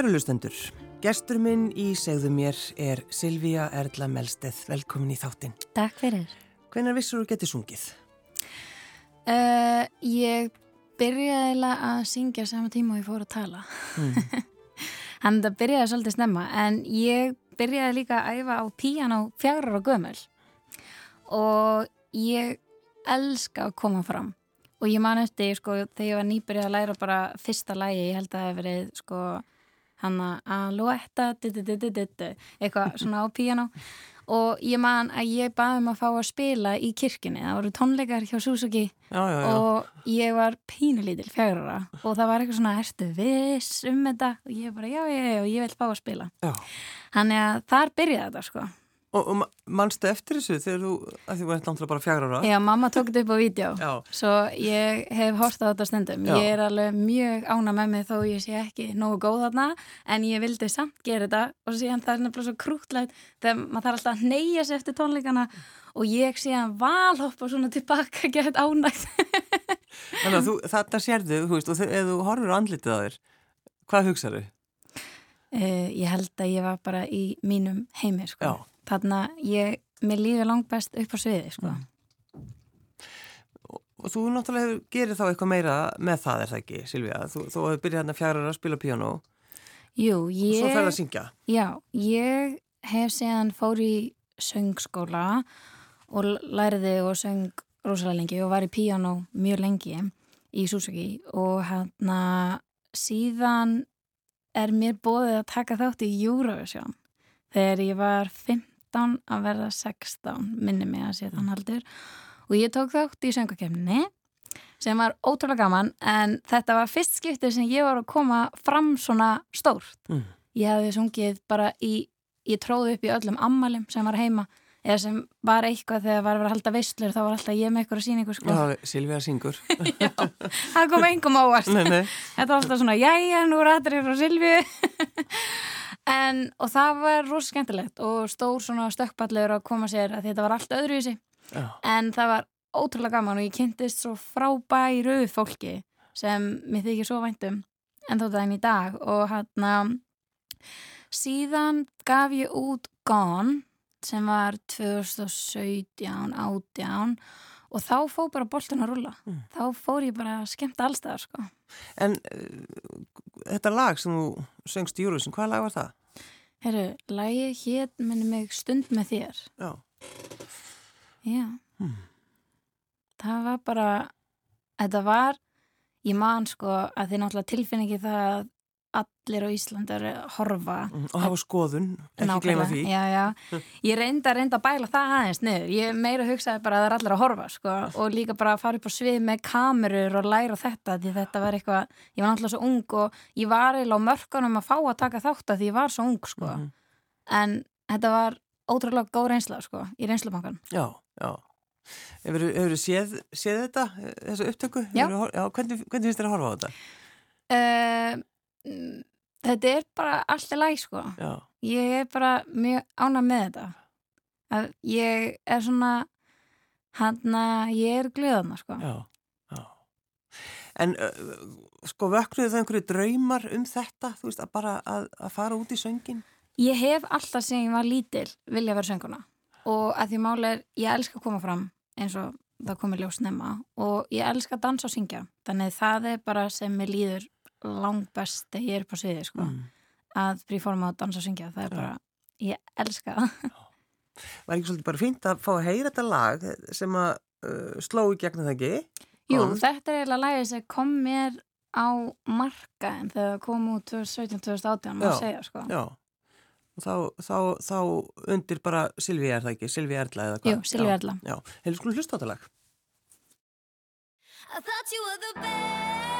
Kærulustendur, gestur minn í segðu mér er Silvíja Erla Melsteð. Velkomin í þáttinn. Takk fyrir. Hvenar vissur þú getið sungið? Uh, ég byrjaði að syngja saman tíma og ég fór að tala. Mm. Þannig að það byrjaði svolítið snemma en ég byrjaði líka að æfa á píjan á fjagrar og gömul og ég elska að koma fram og ég man eftir sko þegar ég var nýbyrjað að læra bara fyrsta lægi, ég held að það hef verið sko hann að aluetta eitthvað svona á piano og ég man að ég baði um að fá að spila í kirkini, það voru tónleikar hjá Suzuki já, já, já. og ég var pínulítil fjárara og það var eitthvað svona, erstu viss um þetta? Og ég bara, já, já, já, ég vil fá að spila. Þannig að þar byrjaði þetta sko Og, og mannstu eftir þessu þegar þú, að því þú ert náttúrulega bara fjagra ára? Já, mamma tók þetta upp á vídeo, svo ég hef á þetta stundum. Já. Ég er alveg mjög ána með mig þó ég sé ekki nógu góð þarna, en ég vildi samt gera þetta og síðan það er nefnilega svo krútlegt þegar maður þarf alltaf að neyja sér eftir tónleikana og ég síðan valhoppa svona tilbaka þetta ánægt. Þannig að þú, þetta sérðu, þú veist, og þegar þú horfur andlitið að þér, hvað hugsaðu? Uh, ég held að ég var bara í mínum heimi, sko. Þarna ég, mér líður langt best upp á sviði sko. Mm. Og, þú náttúrulega gerir þá eitthvað meira með það er það ekki, Silvíða? Þú, þú hefur byrjað hérna fjara að spila piano Jú, ég... Og svo ferði að syngja? Já, ég hef séðan fór í söngskóla og læriði og söng rosalega lengi og var í piano mjög lengi í Suzuki og hérna síðan er mér bóðið að taka þátt í Eurovision þegar ég var 15 15 að verða 16 minni mig að sé þann haldur og ég tók þátt í söngakefni sem var ótrúlega gaman en þetta var fyrst skiptið sem ég var að koma fram svona stórt. Mm. ég hefði sungið bara í ég tróði upp í öllum ammalum sem var heima eða sem var eitthvað þegar var að vera að halda veistlur þá var alltaf ég með eitthvað síningu sko. Já, Silvíða syngur. Já, það kom engum ávart Þetta var alltaf svona, jæja, nú er þetta frá Silvíu En, og það var rosa skemmtilegt og stór svona stökkpallur að koma sér að þetta var allt öðru í sig Já. en það var ótrúlega gaman og ég kynntist svo frábæru fólki sem mér þykir svo væntum en þótt aðeins í dag og hann að síðan gaf ég út Gone sem var 2017 átján og þá fóð bara boltin að rulla mm. þá fór ég bara að skemmta allstaðar sko. En uh, þetta lag sem þú söngst í Júruvísin, hvað lag var það? Herru, lagi hér minni mig stund með þér. Já. Já. Hmm. Það var bara þetta var, ég man sko að þið náttúrulega tilfinningi það allir á Íslandi að horfa mm, og hafa skoðun, ekki gleyma því já, já. ég reynda, reynda að bæla það aðeins niður, ég meira hugsaði bara að það er allir að horfa sko, og líka bara að fara upp á svið með kamerur og læra þetta því þetta var eitthvað, ég var náttúrulega svo ung og ég var eiginlega á mörkunum að fá að taka þátt að því ég var svo ung sko. mm -hmm. en þetta var ótrúlega góð reynsla sko, í reynslubankan Já, já Hefur þú séð, séð þetta, þessu upptöku? Já, já Hvernig, hvernig finnst þér að horfa á þetta? Uh, þetta er bara alltaf læg sko. Já. ég er bara mjög ána með þetta. Að ég er svona hann að ég er glöðana sko. Já, já. En uh, sko vöknuðu það einhverju draumar um þetta, þú veist, að bara að, að fara út í söngin? Ég hef alltaf sem ég var lítil vilja vera sönguna og að því máli er, ég elska að koma fram eins og það komið ljós nefna og ég elska að dansa og syngja. Þannig það er bara sem ég líður langt best þegar ég er på sviði sko. mm. að príforma að dansa og syngja það er bara, ég elska það. Var ekki svolítið bara fínt að fá að heyra þetta lag sem að uh, sló í gegnum það ekki? Jú, og... þetta er eiginlega lagið sem kom mér á marka en þegar það kom út 2017-2018 má segja sko. Já, og þá, þá, þá undir bara Silvi er það ekki, Silvi Erla eða hvað? Jú, Silvi Erla. Já, hefur skulum hlusta á þetta lag. I thought you were the best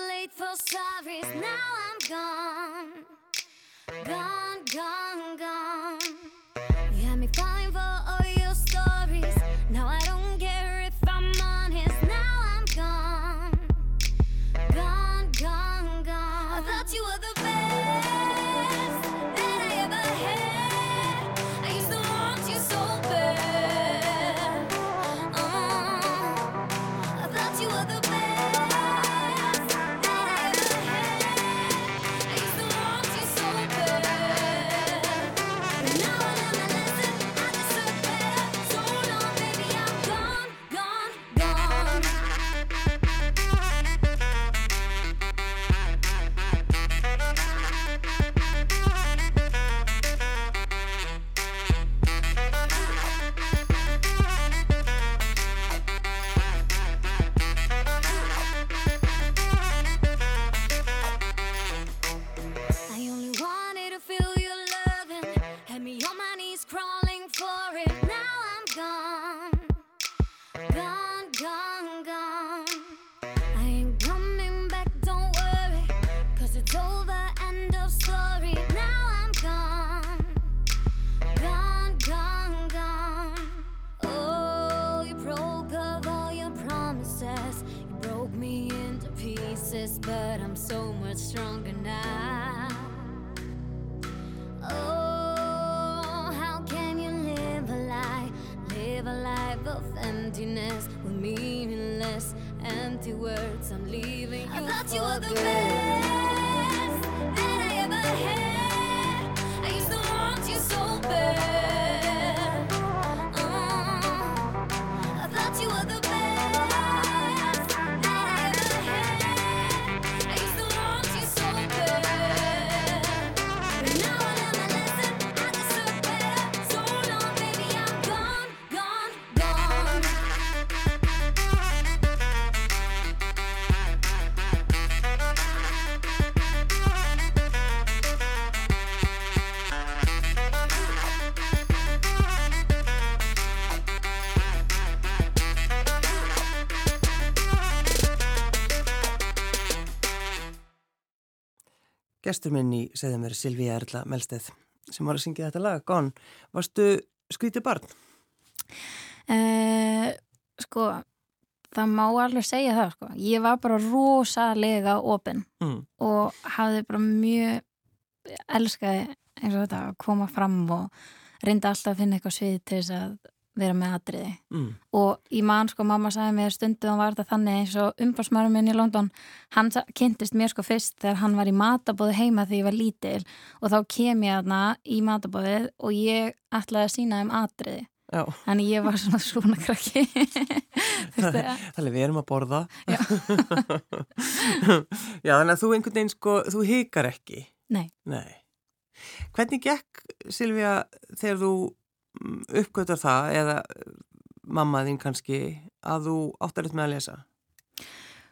for sorries. Now I'm gone. Gone, gone, gone. Gone. Gone, gone, gone. I ain't coming back, don't worry. Cause it's over, end of story. Now I'm gone. Gone, gone, gone. Oh, you broke all your promises. You broke me into pieces, but I'm so much stronger empty words. I'm leaving you. I thought you were the best Gestur minn í segðu mér Silvíja Erla Melsteð sem var að syngja þetta lag, Gone. Varstu skrítið barn? Uh, sko, það má alveg segja það, sko. Ég var bara rosalega opinn Mm. og hafði bara mjög elskaði eins og þetta að koma fram og reyndi alltaf að finna eitthvað svið til þess að vera með atriði. Mm. og ég man sko, mamma sagði mér stundum var þetta þannig eins og umbásmarum minn í London hann kynntist mér sko fyrst þegar hann var í matabóði heima þegar ég var lítil og þá kem ég aðna í matabóðið og ég ætlaði að sína þeim atriði Já, þannig ég var svona svona krakki þannig við erum að borða. Já. Já, þannig að þú einhvern veginn sko, þú hikar ekki. Nei. Nei. Hvernig gekk, Silvíja, þegar þú uppgötar það, eða mamma þín kannski, að þú áttar upp með að lesa?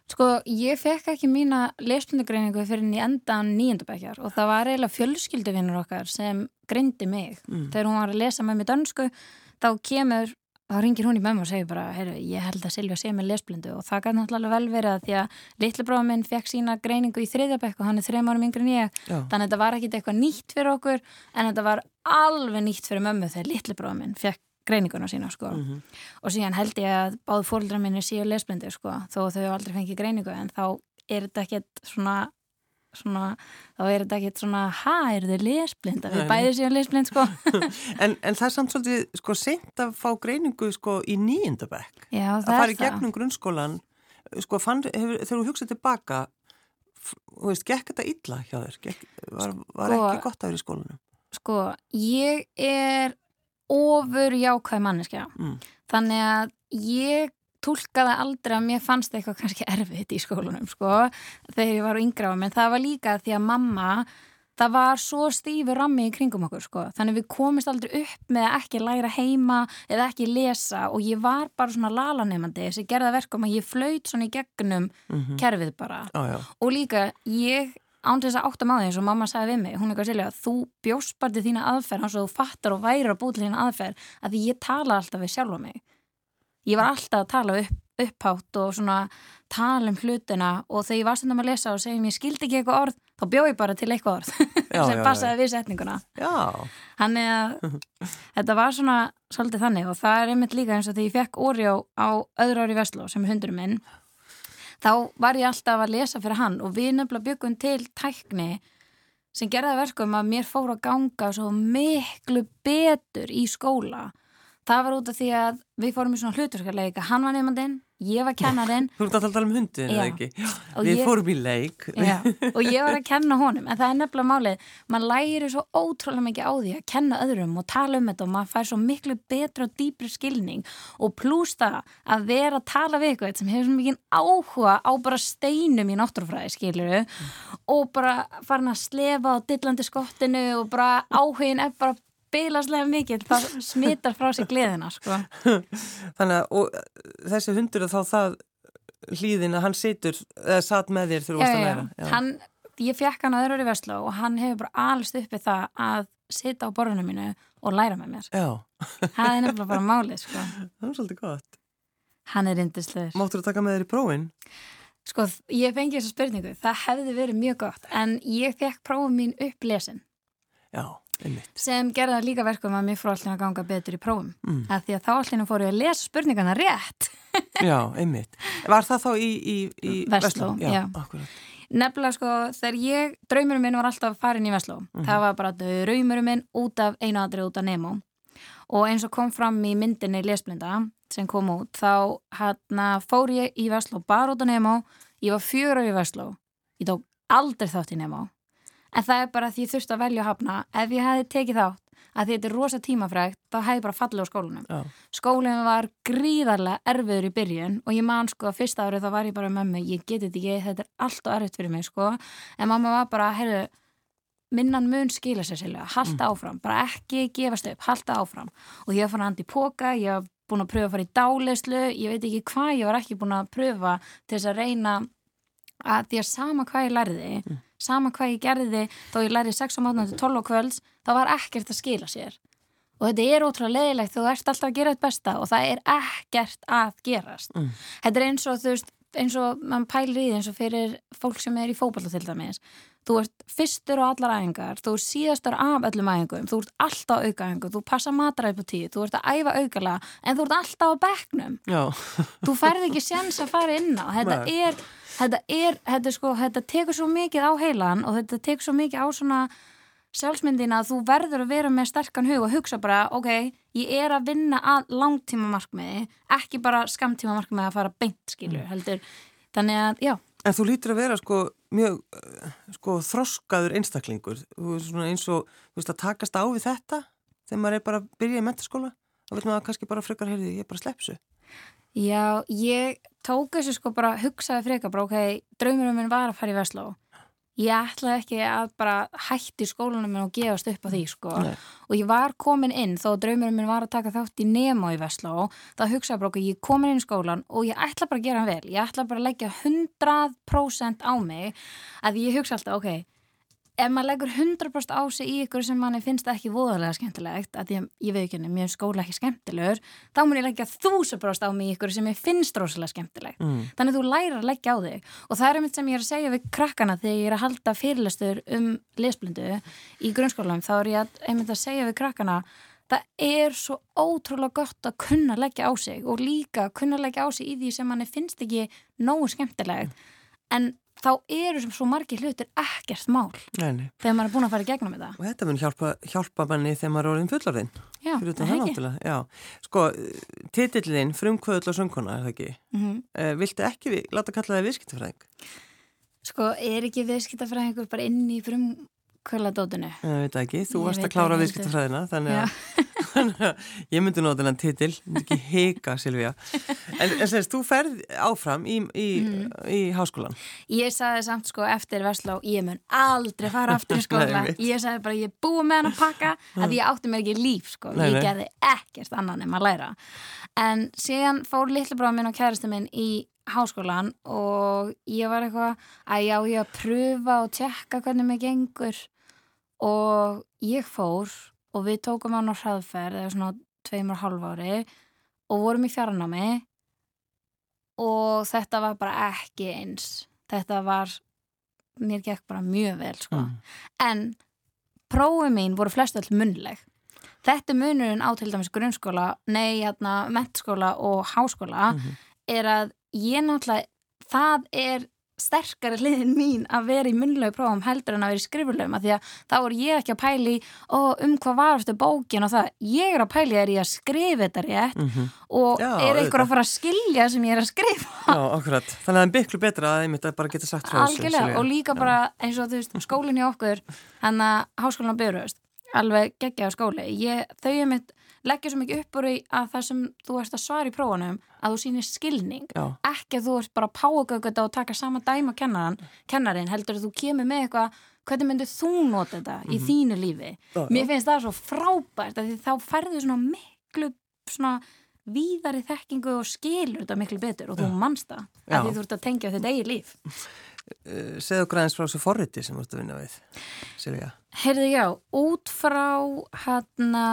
Sko, ég fekk ekki mína lesblindugreiningu fyrir í endan nýjöndabækjar og það var eiginlega fjölskylduvinnur okkar sem greindi mig. Mm. Þegar hún var að lesa með mér dönsku, þá kemur, þá ringir hún í mömmu og segir bara, heyrðu, ég held að Silvja sé með lesblindu og það gæti náttúrulega vel verið að því að litli bróða minn fekk sína greiningu í þriðjabæk og hann er þreim árum yngri en ég. Já. Þannig að þetta var ekkit eitthvað nýtt fyrir okkur en þetta var alveg nýtt fyrir mömmu þegar litli bróða minn fekk greininguna sína sko Mm og síðan held ég að báðu fóreldrar minni séu lesblindir sko, þó að þau aldrei fengið greiningu en þá er þetta ekkert svona, svona þá er þetta ekkert svona, ha, eru þau lesblind að Nei, við nei. bæði séu lesblind sko En, en það er samt svolítið sko seint að fá greiningu sko í nýjöndabæk. Já, Að það fara er í það gegnum grunnskólan, sko fann, hefur, þegar þú hugsað tilbaka, þú veist, gekk þetta illa hjá þér? Gekk, var, var Sko- ekki gott að vera í skólanum? Sko, ég er ofur jákvæð manneskja Mm. þannig að ég tólkaði aldrei að mér fannst eitthvað kannski erfitt í skólanum sko, þegar ég var yngra á menn það var líka því að mamma það var svo stífur rammi í kringum okkur sko. þannig við komist aldrei upp með að ekki læra heima eða ekki lesa og ég var bara svona lalanemandi sem gerða verkum að ég flaut svona í gegnum Mm kerfið bara já. og líka ég án til þess að átta máði eins og mamma sagði við mig hún er eitthvað sérlega, þú bjóst bara til þína aðferð hans og þú fattar og væri að búið til þína aðferð að því ég tala alltaf við sjálfa mig ég var alltaf að tala upp upphátt og svona tala um hlutina og þegar ég var stundum að lesa og segjum ég skildi ekki eitthvað orð, þá bjóð ég bara til eitthvað orð Já, sem já, passaði við setninguna Já, Þannig að þetta var svona svolítið þannig og það er einmitt líka eins og þegar ég fekk Oreo á öðru ári Vestló sem er hundurum minn þá var ég alltaf að lesa fyrir hann og við nefnilega byggum til tækni sem gerði það verkum að mér fór að ganga svo miklu betur í skóla. Það var út af því að við fórum í svona hlutverkarleika, hann var nefndinn, ég var kennarinn þú ert að tala um hundin, eða ekki? Við ég- fórum í leik. Já, og ég var að kenna honum en það er nefnilega málið, mann læri svo ótrúlega mikið á því að kenna öðrum og tala um þetta og maður fær svo miklu betra og dýpri skilning og pluss það að vera að tala við eitthvað sem hefur svo mikið áhuga á bara steinum í náttúrufræði skiluru og bara farin að slefa á dillandi skottinu og bara áhugin er bara bilaslega mikið, það smittar frá sig gleðina sko. Þannig að og, þessi hundur þá það hlýðin að hann situr, eða satt með þér þegar þú varst að læra. Hann, ég fekk hann að öðru í Vestló og hann hefur bara alist uppi það að sita á borðinu mínu og læra með mér. Já, Það er nefnilega bara málið, sko. það er svolítið gott. Hann er indislegur. Máttur þú taka með þér í prófin? Sko, ég fengi þessa spurningu. Það hefði verið mjög gott, en ég fekk prófum mín upplesin Já, einmitt. sem gerði það líka verkum að mér fór allir að ganga betur í prófum. Mm. Af því að þá allir fór ég að lesa spurningana rétt. Já, einmitt. Var það þá í, í, í Versló, Já, já. akkurat. Nefnilega sko, þegar ég, draumurum minn var alltaf farin í Vestló. Það var bara draumurum minn út af einu aðri út af Nemo. Og eins og kom fram í myndinni Lesblinda sem kom út, þá hana, fór ég í Vestló bara út af Nemo. Ég var fjögur á í Vestló. Ég tók aldrei þátt í Nemo. En það er bara því ég þurfti að velja að hafna. Ef ég hefði tekið þátt, að þetta er rosa tímafrægt, þá hefði bara fallið á skólanum. Já, Skólinn var gríðarlega erfiður í byrjun og ég man sko fyrsta árið þá var ég bara með mig, ég geti þetta ekki, þetta er allt og erfitt fyrir mig sko, en mamma var bara, heyrðu, minnan mun skila sér sérlega, halda áfram, bara ekki gefast upp, halda áfram. Og ég var fann að handi póka, ég var búin að pröfa að fara í dáleyslu, ég veit ekki hvað ég var ekki búin að pröfa til þess að reyna að því að sama hvað ég lærði, sama hvað ég gerði þó ég lærði 6 á mátna til 12 á kvölds, þá var ekkert að skila sér. Og þetta er ótrúlega leiðilegt þú ert alltaf að gera þetta besta og það er ekkert að gerast. Mm. þetta er eins og þú veist eins og mann pælir í því eins og fyrir fólk sem er í fótballa til dæmis. Þú ert fyrstur á allar æfingar þú ert síðastur af öllum æfingum þú ert alltaf á aukaæfingum, þú passa matræð på tíu þú ert að æfa aukala en þú ert alltaf á bekknum. Já, þú færð ekki sjans að fara inn á. Þetta Nei. er, þetta er þetta, er sko, þetta tekur svo mikið á heilan og þetta tekur svo mikið á svona sjálfsmyndina að þú verður að vera með sterkan hug og hugsa bara, ok, ég er að vinna að langtíma markmiði ekki bara skamtíma markmiði að fara beint skilur, heldur, þannig að já, En þú lítur að vera sko mjög uh, sko þroskaður einstaklingur. Þú er svona eins og þú veist að takast á við þetta þegar maður er bara að byrja í mentaskóla þá vil maður kannski bara frekar heyrði ég bara slepp þessu já, ég tók þessu sko bara, hugsaði freka bara, ok, draumurum minn var að fara í Vestló ég ætlaði ekki að bara hætti skólanum minn og gefast upp á því sko. Nei. og ég var komin inn þó að draumurum minn var að taka þátt í Nemo í Vestló þá hugsaði bara okkur, ég komin inn í skólan og ég ætla bara að gera hann vel, ég ætla bara að leggja 100% á mig að ég hugsa alltaf, ok ef maður leggur 100% á sig í ykkur sem manni finnst ekki voðalega skemmtilegt að ég, ég veit ekki henni, mér skóla ekki skemmtilegur þá mun ég leggja 1000% á mig í ykkur sem ég finnst rosalega skemmtilegt mm. þannig að þú lærir að leggja á þig. Og það er einmitt sem ég er að segja við krakkana þegar ég er að halda fyrirlestur um lesblindu í grunnskólanum þá er ég að, einmitt að segja við krakkana það er svo ótrúlega gott að kunna leggja á sig og líka kunna leggja á sig í því sem manni finnst ekki nógu skemmtilegt. En þá eru sem svo margir hlutir ekkert mál nei, nei. þegar maður er búin að fara í gegnum þetta. Og þetta mun hjálpa, hjálpa manni þegar maður er orðin fullorðin Já, það það ekki? náttúrulega já. sko, titillin frumkvöðl og söngkona er það ekki? Mm uh, viltu ekki vi, láta kalla það viðskiptafræðing? Sko, er ekki viðskiptafræðingur bara inn í frumkvöladótinu? ég veit það ekki, þú varst veit að klára viðskiptafræðina þannig að ég myndi nota þennan titil myndi ekki heika Silvía en, en semst, þú ferð áfram í, í, Mhm. í háskólan Ég sagði samt sko eftir Vestló, ég mun aldrei fara aftur í skóla. ég sagði bara, ég búið með hann að pakka að ég átti mér ekki líf sko. Nei, ég nei. gerði ekkert annan en að læra. En síðan fór litlu bráð minn og kæristu minn í háskólan og ég var eitthvað að já, ég að pröfa og tjekka hvernig mig gengur og ég fór og við tókum hann á hraðferð eða svona tveimur hálf ári og vorum í fjarnámi og þetta var bara ekki eins þetta var mér gekk bara mjög vel sko. Mm. en prófið mín voru flest öll munleg þetta munurinn á til dæmis grunnskóla nei, hérna, mentskóla og háskóla Mhm. er að ég náttúrulega það er sterkari hliðin mín að vera í munlegu prófum heldur en að vera í skrifulegum af því að þá er ég ekki að pæli um hvað var eftir bókin og það ég er að pæli er ég að skrifa þetta rétt Mhm. og Já, er einhver að fara að skilja sem ég er að skrifa Já, akkurat. Þannig að það er miklu betra að einmitt að bara geta sagt frá þessu. og líka Já. bara eins og þú veist skólinn í okkur hann að háskólan byrjast alveg geggjaða skóli ég, þau er mitt leggja svo mikið upp úr í að það sem þú ert að svara í prófunum að þú sýnir skilning. Já, ekki að þú ert bara að páagögga og taka sama dæma kennaran, kennarin heldur að þú kemur með eitthvað hvernig myndir þú nota þetta í þínu lífi? Já, mér finnst það svo frábært að þá færðu svona miklu svona víðari þekkingu og skilur þetta miklu betur og þú manst það að því þú ert að tengja þetta eigi líf. Uh, segðu okkur aðeins frá þessu forriti sem þú ert að vinna við, Silja. Heyrðu já, út frá hérna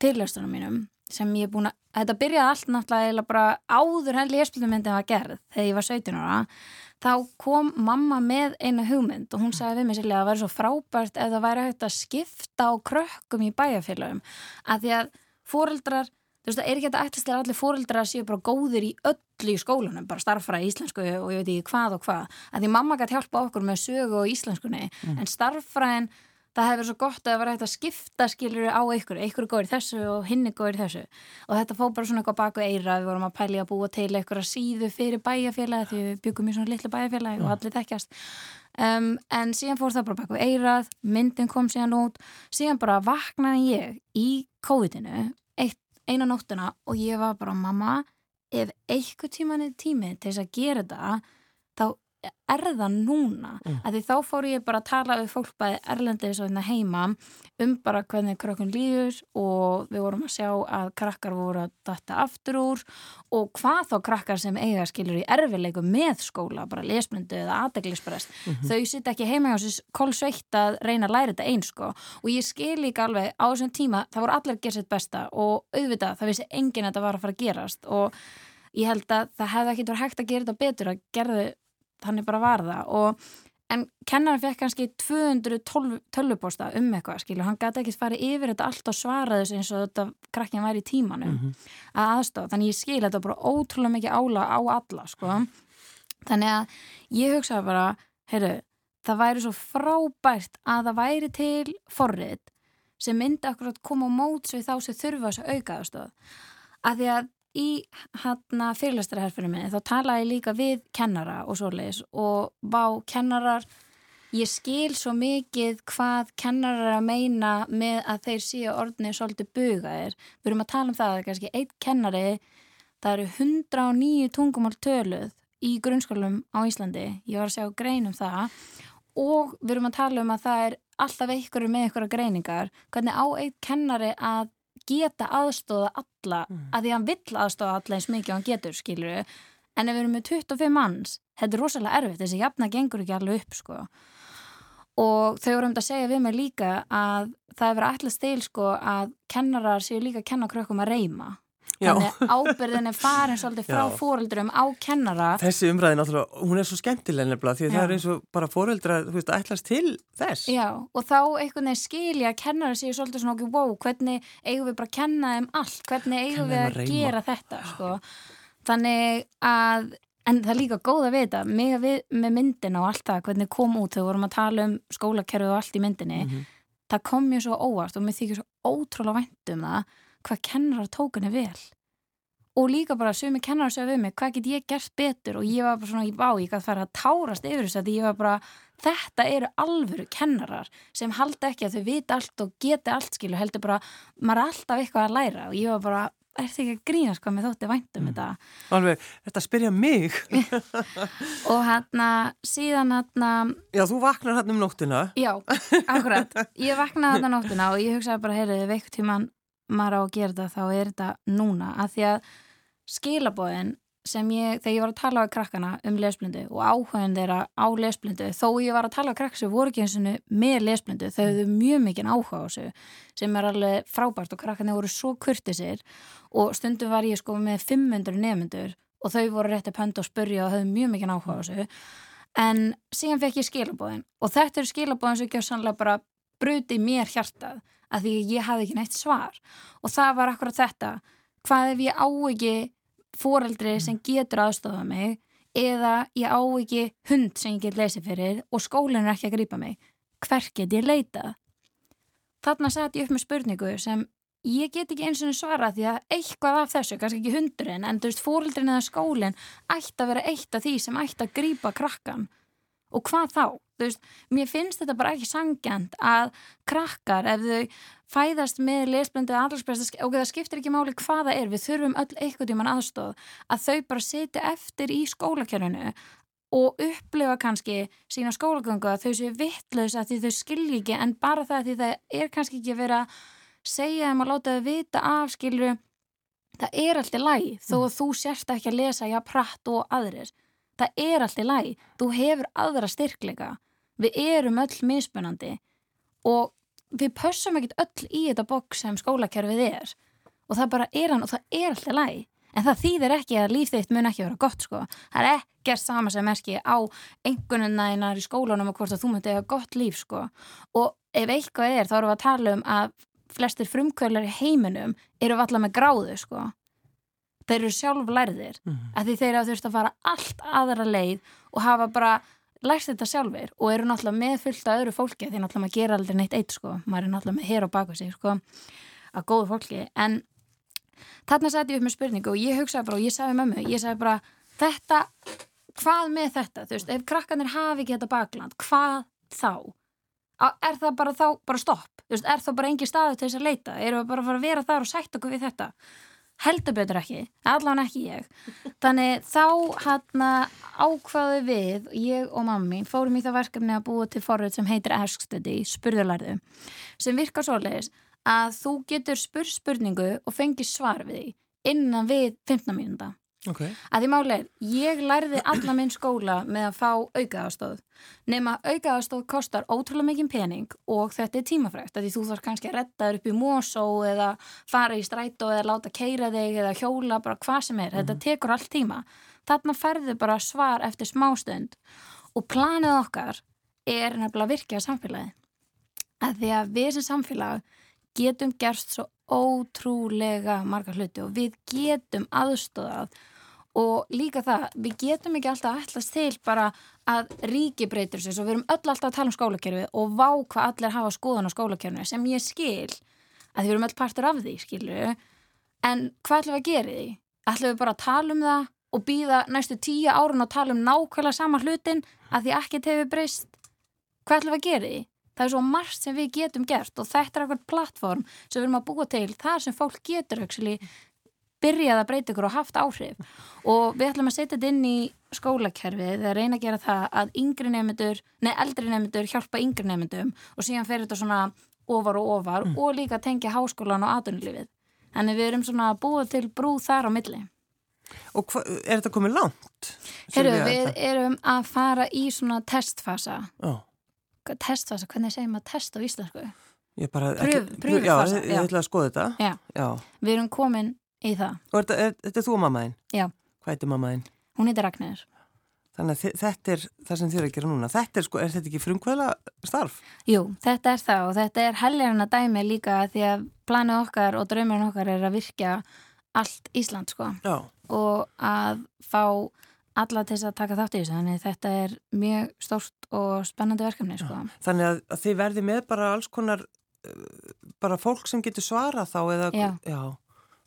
fyrirlestunum mínum sem ég er búin að, þetta byrjaði allt náttúrulega bara áður henni lésbildumyndin var gerð þegar ég var 17 ára þá kom mamma með eina hugmynd og hún sagði við mig sérlega að það væri svo frábært ef það væri hægt að skipta á krökkum í bæjarfélagum að því að fóreldrar þú veist það er ekki að ættast til að allir fóreldrar séu bara góðir í öllu í skólanum bara starffræði íslensku og ég veit ekki hvað og hvað. Að því mamma gæti hjálpa okkur með sögu og íslenskunni en starffræðin það hefur verið svo gott að það var hægt að skipta skilur á ykkur er góður þessu og hinn er góður þessu. Og þetta fóð bara svona eitthvað baku eira, við vorum að pæli að búa til eitthvað síðu fyrir bæjarfélagi því við byggum í svona litlu bæjarfélagi og allir þekkjast. Um, en síðan fór það bara baku eirað myndin kom síðan út. Síðan bara vaknaði ég í COVID-inu eina nóttuna og ég var bara mamma ef eitthvað tíman er tími til þess að gera þetta þá er það núna? Mm. því þá fór ég bara að tala við fólk bæði erlendis og hérna heima um bara hvernig krakkun líður og við vorum að sjá að krakkar voru að datta aftur úr og hvað þá krakkar sem eiga skilur í erfileikum með skóla, bara lesblindu eða aðeglisprest, þau sitt ekki heima hjá sér kolsveitt að reyna að læra þetta eins sko. Og ég skil líka alveg á þessum tíma, það voru allir að gera sitt besta og auðvitað, það vissi enginn að þetta var að fara að gerast og ég held að það hefði ekki verið hægt að gera þetta betur að gerðu þannig bara var það. Og en kennarinn fekk kannski 212 tölvuposta um eitthvað skilu, hann gæti ekki farið yfir þetta allt og svara þessu eins og þetta krakkin væri í tímanum að aðstofa, þannig ég skil þetta bara ótrúlega mikið ála á alla sko. þannig að ég hugsaði bara, heyrðu það væri svo frábært að það væri til forrið sem myndi akkurat koma á móts við þá sem þurfa þessu auka aðstof að því að í hann fyrirlestarherfinu minni þá talaði líka við kennara og svoleiðis og vá kennarar ég skil svo mikið hvað kennarar að meina með að þeir séu orðinni svolítið bugaðir. Við erum að tala um það að kannski einn kennari það eru 109 tungumál töluð í grunnskólum á Íslandi. Ég var að sjá grein um það. Og við erum að tala um að það er alltaf einhverju með einhverja greiningar. Hvernig á einn kennari að geta aðstóða alla að því hann vill aðstóða alla eins mikið og hann getur skilur en ef við erum með 25 manns þetta er rosalega erfitt, þessi jafna gengur ekki alveg upp sko. Og þau voru um að segja við mig líka að það hefur allir stil sko að kennarar séu líka að kenna krökkum að reyma. Þannig ábyrðin er farin svolítið frá Já. fóreldurum á kennara Þessi umræði náttúrulega, hún er svo skemmtileg nefnilega því það er eins og bara fóreldra, þú veist, ætlast til þess. Já, og þá einhvern veginn skilja að kennara séu svolítið svona okkur, wow, hvernig eigum við bara að kenna þeim allt, hvernig eigum við að að gera þetta, sko. Þannig að, en það er líka góð að vita, við með myndina og allt það, hvernig kom út þegar við vorum að tala um skólakerfið og allt í myndinni, Mhm. það kom mér svo óvart og mér þykir svo ótrúlega vænt um það, hvað kennarar tók henni vel. Og líka bara sumi kennarar segja við mig, hvað get ég gert betur og ég var bara svona bá, ég gæti fara að tárast yfir þess að ég var bara, þetta eru alvöru kennarar sem halda ekki að þau vita allt og geta allt skilu, heldur bara, maður er alltaf eitthvað að læra og ég var bara, er þetta ekki að grínast hvað mér þótti vænt um þetta Alveg, þetta spyrja mig. og hérna, síðan hérna Já, þú vaknar hann um nóttina. já, akkurat ég vaknaði þarna nóttina og ég hugsaði bara heyrðu, ef eitthvað tíman maður á að gera þetta þá er þetta núna, af því að skilabóðin sem ég, þegar ég var að tala við krakkana um lesblindu og áhugin þeirra á lesblindu, þó ég var að tala við krakk sem voru ekki eins og með lesblindu þau hefðu mjög mikinn áhuga á þessu sem er alveg frábært og krakkarnir voru svo kurtisir og stundum var ég sko með 500 nefnendur og þau voru rétti pönd og spurja og höfðu mjög mikið áhuga á þessu. En síðan fekk ég skilabóðin og þetta eru skilabóðin sem ekki á sannlega bara bruti mér hjartað að því ég hafði ekki neitt svar. Og það var akkurat þetta. Hvað ef ég á ekki foreldri sem getur aðstofað mig eða ég á ekki hund sem ég get lesið fyrir og skólinn er ekki að grípa mig? Hver get ég leitað? Þarna satt ég upp með spurningu sem ég get ekki eins og svara því að eitthvað af þessu, kannski ekki hundurinn en þú veist, fóreldrin eða skólinn ætti að vera eitt af því sem ætti að grípa krakkan og hvað þá? Veist, mér finnst þetta bara ekki sangjant að krakkar ef þau fæðast með lesblöndið aðhalspresta og það skiptir ekki máli hvaða er, við þurfum öll eitthvað tíman aðstóð að þau bara setja eftir í skólakjörnunu og upplifa kannski sína skólagöngu að þau séu vittlaus að því þau skilji ekki en bara það að því það er kannski ekki að vera segja þeim að láta þau vita af skilju það er alltaf læg þó að þú sérst ekki að lesa já pratt og aðrir. Það er alltaf læg, þú hefur aðra styrkleika, við erum öll mismunandi og við pössum ekkert öll í þetta bóks sem skólakerfið er. Og það bara er hann og það er alltaf læg en það þýðir ekki að líf þitt mun ekki vera gott sko, það er ekkert sama sem merki á einhvernunæðinar í skólanum og hvort að þú myndi hafa gott líf sko. Og ef eitthvað er þá erum við að tala um að flestir frumkvölar í heiminum eru alltaf með gráðu sko. Þeir eru sjálf lærðir mm -hmm. að því þeir hafa þurft að fara allt aðra leið og hafa bara lært þetta sjálfur og eru náttúrulega með fullt að öðru fólki því náttúrulega maður gera aldrei neitt eitt sko maður er náttúrulega með hér á baku sig sko að góðu fólki en þarna sæti ég upp með spurningu og ég hugsaði bara og ég sagði mömmu, ég sagði bara þetta, hvað með þetta þú veist, ef krakkanir hafi ekki þetta bakland hvað þá? Er það bara þá, bara stopp? Þú veist, er það bara engi staðu til þess að leita? Erum við bara að vera þar og sætt okkur við þetta? Heldur betur ekki, allan ekki ég. Þannig þá hann ákvaðu við ég og mammi fórum í það verkefni að búa til forrið sem heitir Ask Study, spurðularðu sem virkar svoleiðis að þú getur spurð spurningu og fengir svar við því innan við 15 mínúnda Okay. að því málega, ég lærði alla minn skóla með að fá aukaðastóð nema aukaðastóð kostar ótrúlega mikið pening og þetta er tímafrægt því þú þarf kannski að retta þér upp í mósó eða fara í strætó eða láta keira þig eða hjóla, bara hvað sem er. Mm þetta mhm. tekur allt tíma. Þarna ferðu bara svar eftir smástönd og planið okkar er nefnilega að virkja samfélagi að því að við sem samfélag getum gerst svo ótrúlega marga hluti og við getum aðstóðað og líka það, við getum ekki alltaf allast til bara að ríki breytur sér, svo við erum öll alltaf að tala um skólakerfi og vá hvað allir hafa skoðan á skólakerfinu sem ég skil að við erum öll partur af því, skilju en hvað ætlum við að gera því? ætlum við bara að tala um það og býða næstu tíu árun og tala um nákvæmlega sama hlutin að því ekkert hefur breyst hvað ætlum við að gera því? Það er svo margt sem við getum gert og þetta er eitthvað plattform sem við erum að búa til þar sem fólk getur actually byrjað að breyta ykkur og haft áhrif og við ætlum að setja þetta inn í skólakerfið eða reyna að gera það að yngri nefndur, nei eldri nefndur hjálpa yngri nefndum og síðan fer þetta svona ofar og ofar mm. og líka tengja háskólan og aðunlífið. Þannig við erum svona búið til brúð þar á milli. Og hva, er þetta komið langt? Herru, við þetta? erum að fara í svona testfasa. Oh. Testfasa, hvernig segir maður test á íslensku? Bara, Pröf, já, ég, ætla að skoða þetta. Við erum komin í það. Og þetta er, er, er þú og mammaðinn? Já. Hvað heitir mammaðinn? Hún heitir Ragnarður. Þannig að þetta er það sem þið eru að gera núna. Þetta er sko, er þetta ekki frumkvæðla starf? Jú, þetta er það og þetta er helgarinn að dæmi líka því að planu okkar og draumurinn okkar er að virkja allt Ísland sko. Já. Og að fá alla til að taka þátt í þessu. Þannig þetta er mjög stórt og spennandi verkefni sko. Já. Þannig að, að þið verði með bara alls konar bara fólk sem getur svara þá eða... Já. Já.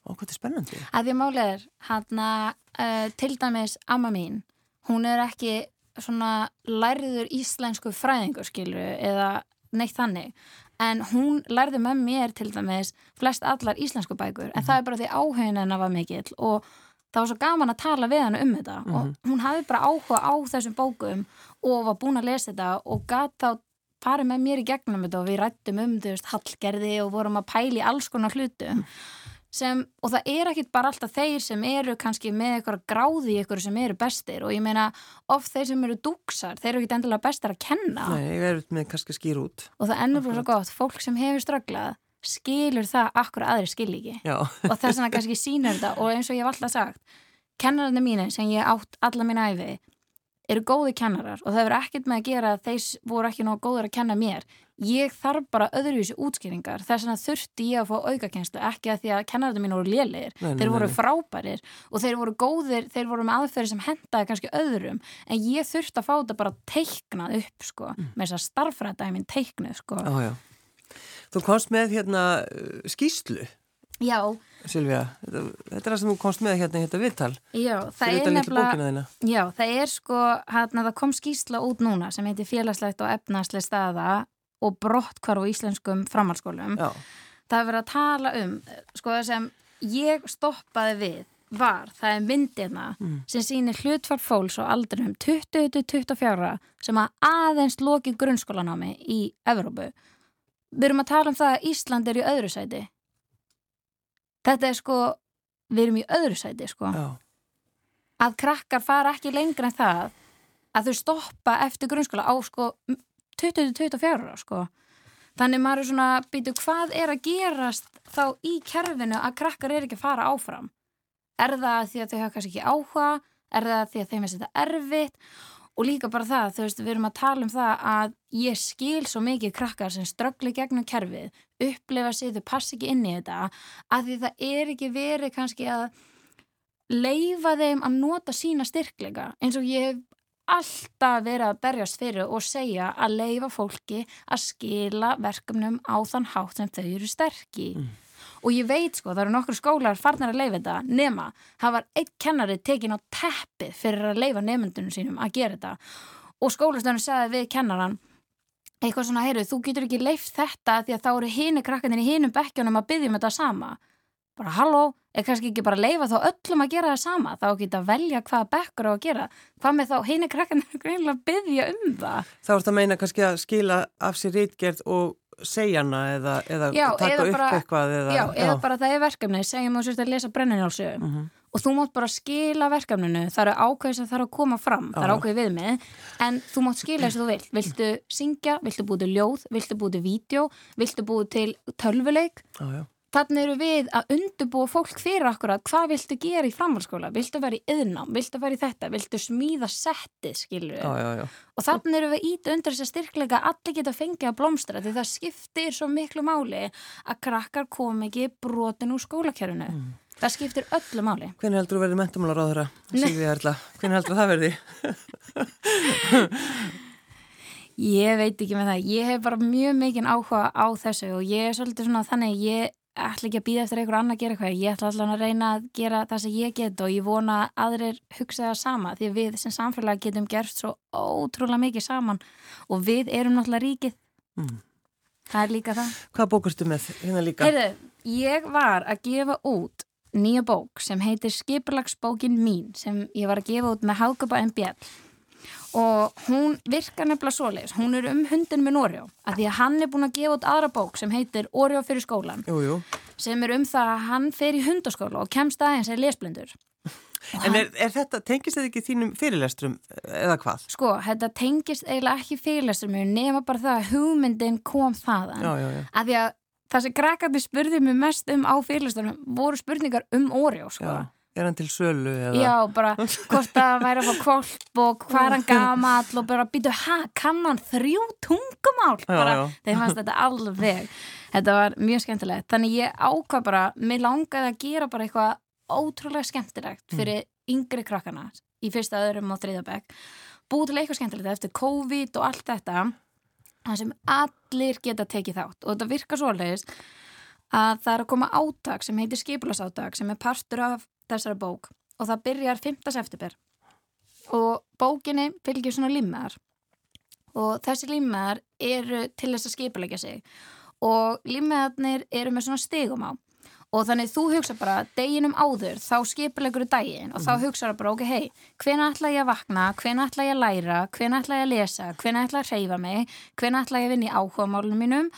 Og hvað er spennandi? Að því málið er, hann að uh, til dæmis amma mín, hún er ekki svona læriður íslensku fræðingur, skilru, eða neitt þannig. En hún lærði með mér til dæmis flest allar íslensku bækur, en mm -hmm. það er bara því áhugin hennar var mikill og það var svo gaman að tala við hann um þetta mm -hmm. og mhm. hún hafi bara áhuga á þessum bókum og var búin að lesa þetta og gata þá farið með mér í gegnum þetta og við rættum um, þú veist, hallgerði og vorum að pæli alls konar hlutu. Mm sem, og það er ekkit bara alltaf þeir sem eru kannski með eitthvað gráði ykkur sem eru bestir og ég meina of þeir sem eru dúksar, þeir eru ekkit endilega bestar að kenna. Nei, ég er með kannski skýr út. Og það ennur bara svo gott, fólk sem hefur ströglað skilur það akkur aðri skil ekki Já. og þess vegna kannski sínur þetta og eins og ég hef alltaf sagt kennararnir mínu sem ég átt alla mín æfi eru góði kennarar og það hefur ekkert með að gera að þeir voru ekki nóg góður að kenna mér. Ég þarf bara öðruvísi útskýringar. Þess vegna þurfti ég að fá aukakenslu ekki að því að kennararnir mín voru lélegir. Nei, nei, þeir voru frábærir og þeir voru góðir, þeir voru með aðferði sem hendaði kannski öðrum en ég þurfti að fá þetta bara teiknað upp sko, Mm. með þess að starffræðdæmin teiknuð sko. Þú komst með hérna skýslu, Já, Silvía. Þetta, þetta er það sem þú komst með hérna í þetta viðtal. já, það er nefnilega. Já, það er sko, hérna það kom skýsla út núna sem heitir félagslegt og efnarslega staða og brottkvarf á íslenskum framhalskólum. Já, Það er verið að tala um, sko það sem ég stoppaði við var, það er myndirna Mm. sem sýnir hlutfall fólks á aldrinum 20-24 sem að aðeins loki grunnskólanámi í Evrópu. Við erum að tala um það að Ísland er í öðru sæti. Þetta er sko, við erum í öðru sæti sko já, að krakkar fara ekki lengra en það að þau stoppa eftir grunnskóla á sko 20-24 ára sko. Þannig maður er svona býtu hvað er að gerast þá í kerfinu að krakkar er ekki að fara áfram. Er það því að þau hafa kannski ekki áhuga? Er það því að þeim er þetta erfitt? Og líka bara það, þú veist, við erum að tala um það að ég skil svo mikið krakkar sem ströggli gegnum kerfið, upplifa sig, þau passi ekki inn í þetta, að því það er ekki verið kannski að leifa þeim að nota sína styrkleika eins og ég hef alltaf verið að berjast fyrir og segja að leifa fólki að skila verkefnum á þann hátt sem þau eru sterki Mm. Og ég veit sko, það eru nokkur skólar farnar að leifa þetta nema, það var einn kennari tekin á teppið fyrir að leifa nefndunum sínum að gera þetta. Og skólastöðunum sagði við kennaran eitthvað svona, heyrðu, þú getur ekki leift þetta því að þá eru hini krakkanir í hinum bekkjunum að byggja um þetta sama. Bara halló, er kannski ekki bara leifa þá öllum að gera það sama, þá geta að velja hvaða bekkur á að gera, hvað með þá hini krakkanir að byggja um það? Þá ertu að meina kannski að skila af sér rítgerð og segja hana eða, eða Já, taka eða upp bara- eitthvað eða, já, eða bara það er verkefni, segjum að þú sérst að lesa brenninjálsögu Mhm. og þú mátt bara skila verkefninu það eru ákveðis að það er að koma fram það er Já. ákveðið viðmið en þú mátt skila eins og þú vilt viltu syngja, viltu búið til ljóð viltu búið til vídeo, viltu búið til tölvuleik já, já. Þannig eru við að undurbúa fólk fyrir okkur að hvað viltu gera í framhalskóla viltu vera í yðnám, viltu vera í þetta viltu smíða settið, skilur já, já, já. og þannig eru við ít undir þess að styrkleika að allir geta fengið að blómstra því það skiptir svo miklu máli að krakkar kom ekki brotin úr skólakerfinu Mm. það skiptir öllu máli Hvernig heldur þú verið mentumálar á þeirra. Silvía Erla? Hvernig heldur það verði? Ég veit ekki með það, ég hef bara mjög mikinn áhuga á þessu og ég er svolítið svona þannig, ég ætla ekki að býða eftir einhver annar að gera eitthvað, ég ætla allan að reyna að gera það sem ég get og ég vona að aðrir hugsa það sama því við sem samfélag getum gert svo ótrúlega mikið saman og við erum náttúrulega ríkið, Mm. það er líka það. Hvað bókustu með hérna líka? Heyrðu, ég var að gefa út nýja bók sem heitir Skipulagsbókin mín sem ég var að gefa út með Hákupa en Bjell og hún virkar nefnilega svoleiðis, hún er um hundin minn Orjó að því að hann er búin að gefa út aðra bók sem heitir Orjó fyrir skólan Jú, jú. sem er um það að hann fer í hundaskóla og kemst aðeins er lesblindur Og En er, er þetta, tengist þetta ekki þínum fyrirlestrum eða hvað? Sko, þetta tengist eiginlega ekki fyrirlestur mér nema bara það að hugmyndin kom þaðan Já, já, já. að því að það sem krakkandi spurði mig mest um á fyrirlestunum voru spurningar um Oreo sko. Er hann til sölu eða? Já, bara hvort það væri að fá kvolp og hvað er hann gamall og bara býtu, ha, kann hann þrjú tungumál? Bara, já. þeim fannst þetta alveg. Þetta var mjög skemmtilegt. Þannig ég ákvað bara, mér langaði að gera bara eitthvað ótrúlega skemmtilegt Mm. fyrir yngri krakkana í fyrsta, öðrum og þriðabæk. Búið til eitthvað skemmtilegt eftir COVID og allt þetta það sem allir geta tekið þátt og þetta virkar svoleiðis að það er að koma átak sem heitir skipulasátak sem er partur af þessara bók og það byrjar 5. september. Og bókinni fylgir svona limmaðar og þessi limmaðar eru til þess að skipulegja sig. Og limmaðarnir eru með svona stigum á. Og þannig þú hugsa bara deginum áður þá skipulegur daginn og þá hugsa bara ok, hei, hvena ætla ég að vakna? Hvena ætla ég að læra, hvena ætla ég að lesa? Hvena ætla ég að reyfa mig? Hvena ætla ég að vinna í áhugamálunum mínum?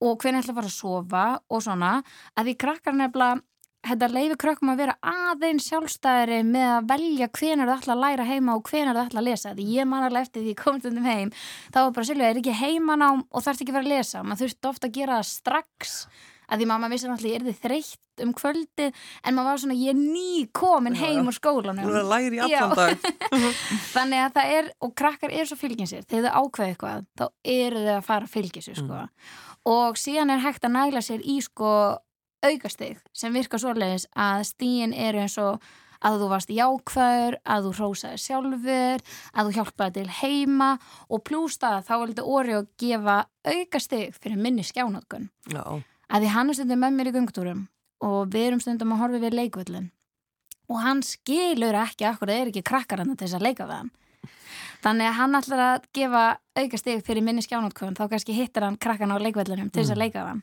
Og hvena ætla að fara að sofa? Og svona að því krakkar nefnilega þetta leifi krökkum að vera aðeins sjálfstæðri með að velja hvenar það ætla að læra heima og hvenar það ætla að lesa. Því ég man alveg eftir því ég kom stundum heim þá var bara Silvija, er ekki heimanám og þarf ekki að vera að lesa? Maður þurfti ofta að gera það strax að því mamma vissi náttúrulega ég er þið þreytt um kvöldið en maður var svona ég er ný komin heim úr skólanum. Nú er að læri í allan dag. þannig að það er, og krakkar er svo fylginsir þegar þau ákveða eitthvað, þá eru þau að fara að fylgja sér sko. Og síðan er hægt að næla sér í sko aukastig sem virkar svoleiðis að stíin eru eins og að þú varst jákvæður, að þú hrósaði sjálfur, að þú hjálpaði til heima og plús það þá vildi orði að gefa aukastig fyrir minni skjánótkun Já, að því hann er stundum með mér í gungtúrum og við erum stundum að horfa við leikvöllin og hann skilur ekki akkur það er ekki krakkar hann til þess að leika við hann. Þannig að hann ætlar að gefa auka stig fyrir minni skjánótkun þá kannski hittir hann krakkan á leikvöllinum til þess að leika við hann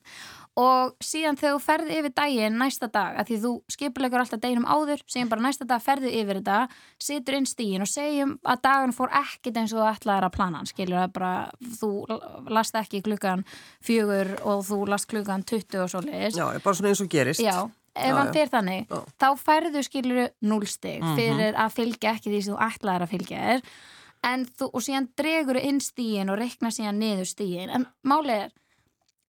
og síðan þegar þú ferði yfir daginn næsta dag, að því þú skipulegur alltaf deginum áður, segjum bara næsta dag ferði yfir þetta, situr inn stígin og segjum að dagan fór ekkit eins og þú ætlaðir að plana hann, skilur að bara þú last ekki klukkan fjögur og þú last klukkan 20 og svo leiðis já, bara svona eins og gerist. Já, ef Já, hann fer þannig Já. þá færðu skiluru núlstig Mhm. fyrir að fylgja ekki því sem þú ætlaðir að fylgja þér en þú, og síðan dregur inn stígin og reikna síðan niður stígin en málið er,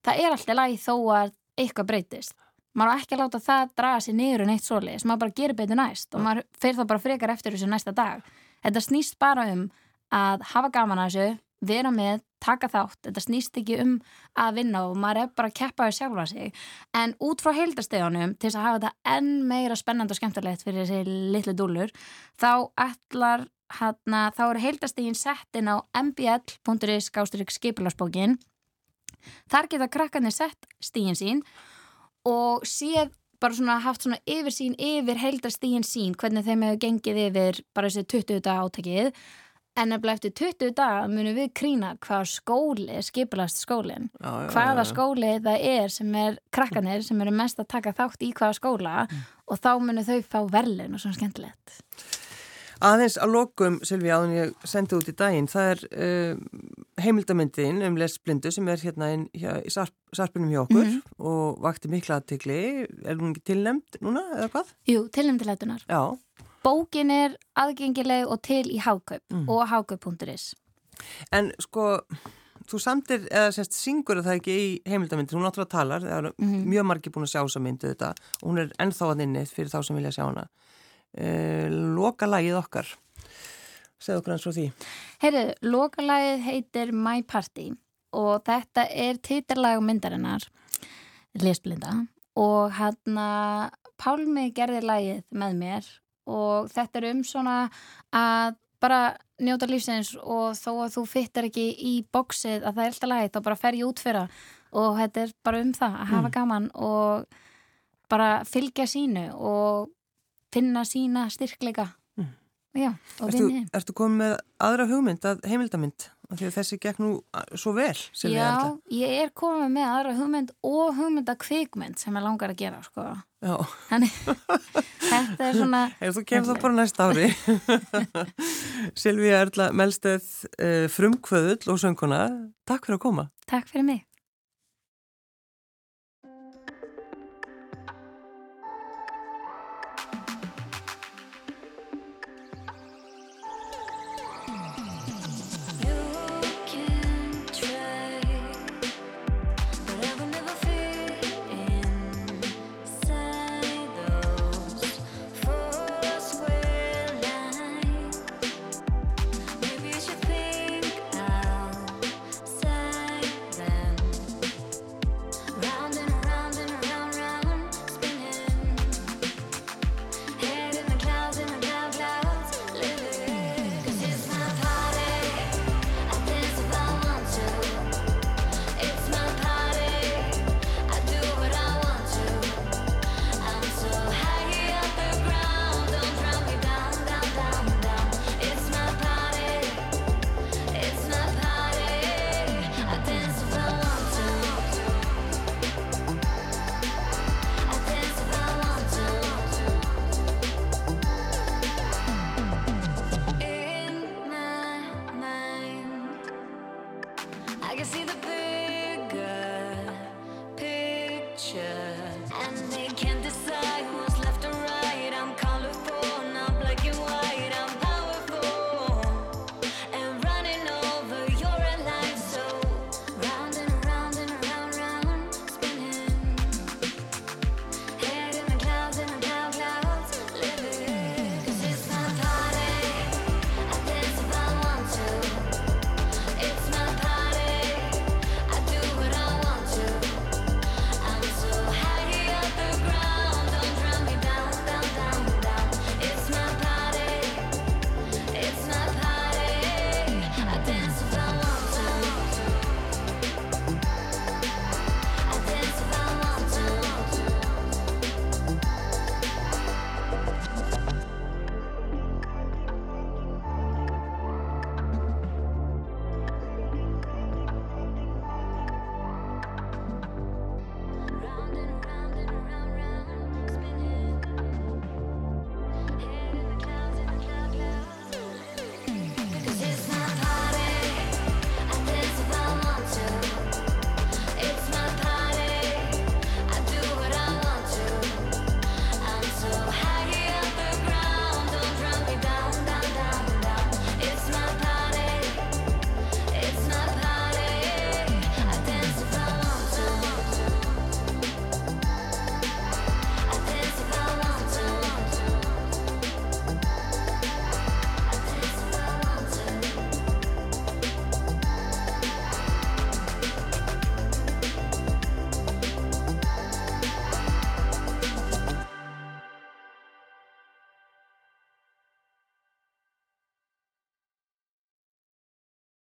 það er alltaf lægi þó að eitthvað breytist. Maður á ekki að láta það draga sér niður en eitt svoleiðis, maður bara gerir betur næst og maður fer þá bara frekar eftir þessu næsta dag. Þetta snýst bara um að hafa gaman að þessu, vera með taka þátt, þetta snýst ekki um að vinna og maður er bara að keppa við sjálfa sig. En út frá heildastegunum til þess að hafa þetta enn meira spennandi og skemmtilegt fyrir þessi litlu dúlur þá ætlar hana, þá eru heildastegin sett inn á mbl.is skásturik skipilarsbókin þar geta krakkarnir sett stígin sín og séð bara svona haft svona yfir sín yfir heildastígin sín hvernig þeim hefur gengið yfir bara þessi 20 daga átakið. En nefnilega eftir 20 daga munum við krýna hvaða skóli skipilast skólinn. Já, já, hvaða já, skóli það er sem er krakkanir sem eru mest að taka þátt í hvaða skóla Mm. og þá munu þau fá verðlun og svona skemmtilegt. Aðeins að lokum, Silvi, áðun ég sendi út í daginn, það er uh, heimildamyndin um lesblindu sem er hérna inn, hjá, í sarp, sarpinum hjá okkur Mhm. og vakti mikla aðtegli. Er hún ekki tilnæmt núna eða hvað? Jú, tilnæmtileitunar Já, Bókin er aðgengileg og til í Hákaup Mm. og hákaup.is en sko, þú samtir, eða semst syngur það ekki í heimildamyndin, hún náttúrulega talar, það eru Mhm. mjög margir búin að sjá þessa myndu þetta og hún er ennþá að inni fyrir þá sem vilja sjá hana. Uh, loka lagið okkar, segðu okkur hans frá því. Heyrðu, lokalagið heitir My Party og þetta er titillag myndarinnar lesblinda og hann að Pálmi gerði lagið með mér og þetta er um svona að bara njóta lífsins og þó að þú fyttar ekki í bóksið að það er alltaf lagið þá bara fer ég út fyrir og þetta er bara um það að hafa Mm. gaman og bara fylgja sínu og finna sína styrkleika. Já, og vinni ertu komið með aðra hugmynd að heimildamynd? Að þessi gekk nú svo vel, sem við Já, alltaf. ég er komið með aðra hugmynd og hugmynd að kvikmynd sem ég langar að gera sko. Já, Þannig, þetta er svona ef þú kemur það bara næsta ári. Silvíja Erla Melsteð, uh, frumkvöðull og sönguna. Takk fyrir að koma. takk fyrir mig